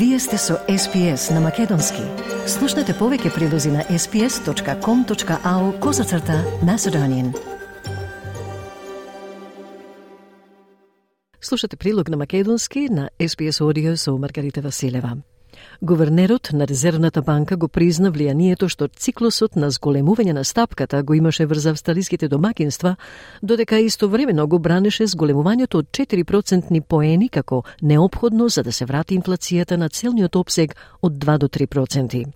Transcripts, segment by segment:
Вие сте со SPS на Македонски. Слушнете повеќе прилози на sps.com.au козацрта на Седонин. Слушате прилог на Македонски на SPS Audio со Маргарита Василева. Гувернерот на Резервната банка го призна влијанието што циклусот на зголемување на стапката го имаше врз австралиските домакинства, додека истовремено го бранеше зголемувањето од 4% поени како необходно за да се врати инфлацијата на целниот обсег од 2 до 3%.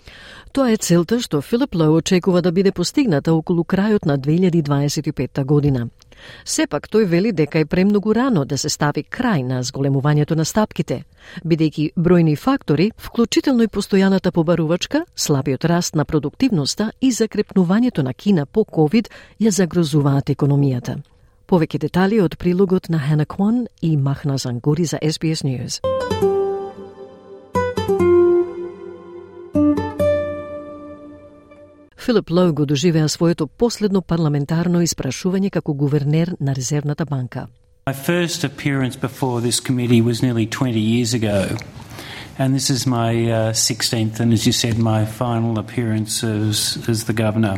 Тоа е целта што Филип Лој очекува да биде постигната околу крајот на 2025 година. Сепак тој вели дека е премногу рано да се стави крај на зголемувањето на стапките, бидејќи бројни фактори, вклучително и постојаната побарувачка, слабиот раст на продуктивноста и закрепнувањето на Кина по ковид ја загрозуваат економијата. Повеќе детали од прилогот на Хана Квон и Махна Зангури за SBS News. Филип Лоу го доживеа своето последно парламентарно испрашување како гувернер на Резервната банка. My first appearance before this committee was nearly 20 years ago. And this is my uh, 16th and, as you said, my final appearance as, as the governor.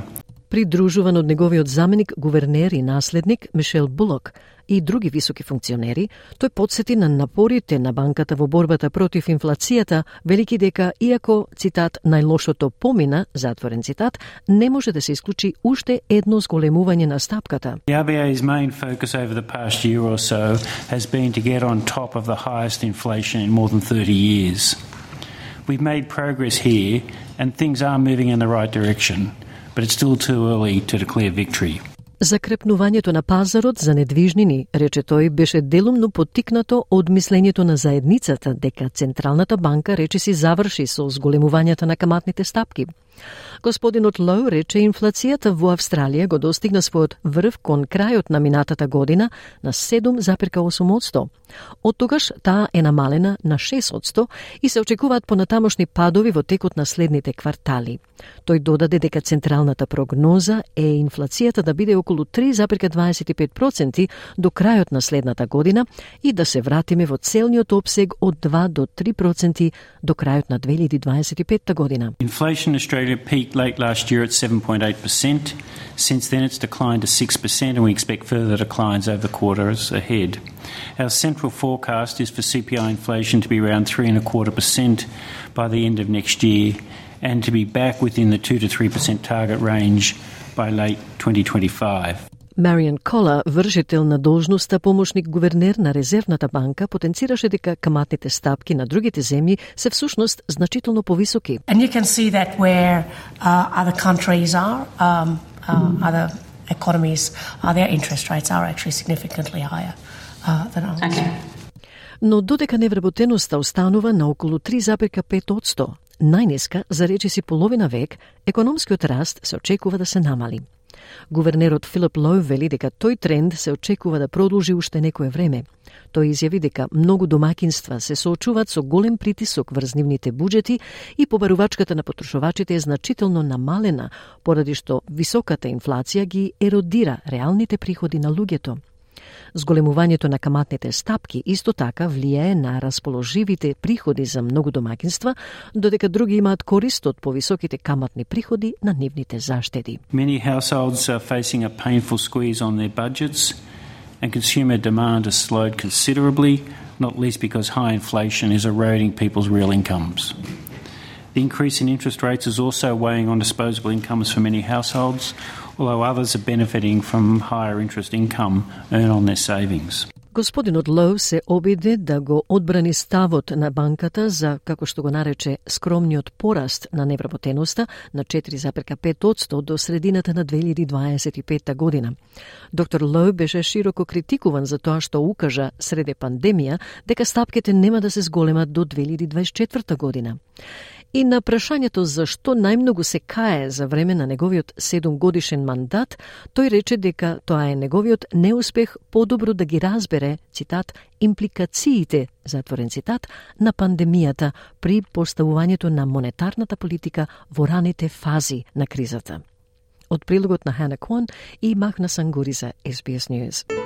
Придружуван од неговиот заменик, гувернер и наследник Мишел Булок, и други високи функционери, тој подсети на напорите на банката во борбата против инфлацијата, велики дека, иако, цитат, најлошото помина, затворен цитат, не може да се исклучи уште едно зголемување на стапката. The RBA's main focus over the past year or so has been to get on top of the highest inflation in more than 30 years. We've made progress here and things are moving in the right direction, but it's still too early to declare victory. Закрепнувањето на пазарот за недвижнини, рече тој, беше делумно поттикнато од мислењето на заедницата дека Централната банка речиси заврши со зголемувањето на каматните стапки. Господинот Лоу рече инфлацијата во Австралија го достигна својот врв кон крајот на минатата година на 7,8%. Од тогаш таа е намалена на 6% и се очекуваат понатамошни падови во текот на следните квартали. Тој додаде дека централната прогноза е инфлацијата да биде околу 3,25% до крајот на следната година и да се вратиме во целниот обсег од 2 до 3% до крајот на 2025 година. Inflation Australia Australia peaked late last year at 7.8%. Since then, it's declined to 6%, and we expect further declines over the quarters ahead. Our central forecast is for CPI inflation to be around 3.25% by the end of next year and to be back within the 2 to 3% target range by late 2025. Мариан Кола, вршител на должноста помошник гувернер на Резервната банка, потенцираше дека каматните стапки на другите земји се всушност значително повисоки. And you can see that where uh, other countries are, um, uh, other economies, uh, their interest rates are actually significantly higher uh, than ours. Okay. Но додека невработеноста останува на околу 3,5%, најниска за речиси половина век, економскиот раст се очекува да се намали. Гувернерот Филип Лој вели дека тој тренд се очекува да продолжи уште некое време. Тој изјави дека многу домакинства се соочуваат со голем притисок врз нивните буџети и побарувачката на потрошувачите е значително намалена, поради што високата инфлација ги еродира реалните приходи на луѓето. Зголемувањето на каматните стапки исто така влијае на расположивите приходи за многу домакинства, додека други имаат корист од повисоките каматни приходи на нивните заштеди. Many households are facing a painful squeeze on their budgets and consumer demand has slowed considerably, not least because high inflation is eroding people's real incomes. The increase in interest rates is also weighing on disposable incomes for many households, although others are benefiting from higher interest income earned on their savings. Господинот Лоу се обиде да го одбрани ставот на банката за, како што го нарече, скромниот пораст на невработеноста на 4,5% до средината на 2025 година. Доктор Лоу беше широко критикуван за тоа што укажа среде пандемија дека стапките нема да се зголемат до 2024 година. И на прашањето зашто најмногу се кае за време на неговиот 7 годишен мандат, тој рече дека тоа е неговиот неуспех подобро да ги разбере, цитат, импликациите, затворен цитат, на пандемијата при поставувањето на монетарната политика во раните фази на кризата. Од прилогот на Хана Квон и Махна Сангури за SBS News.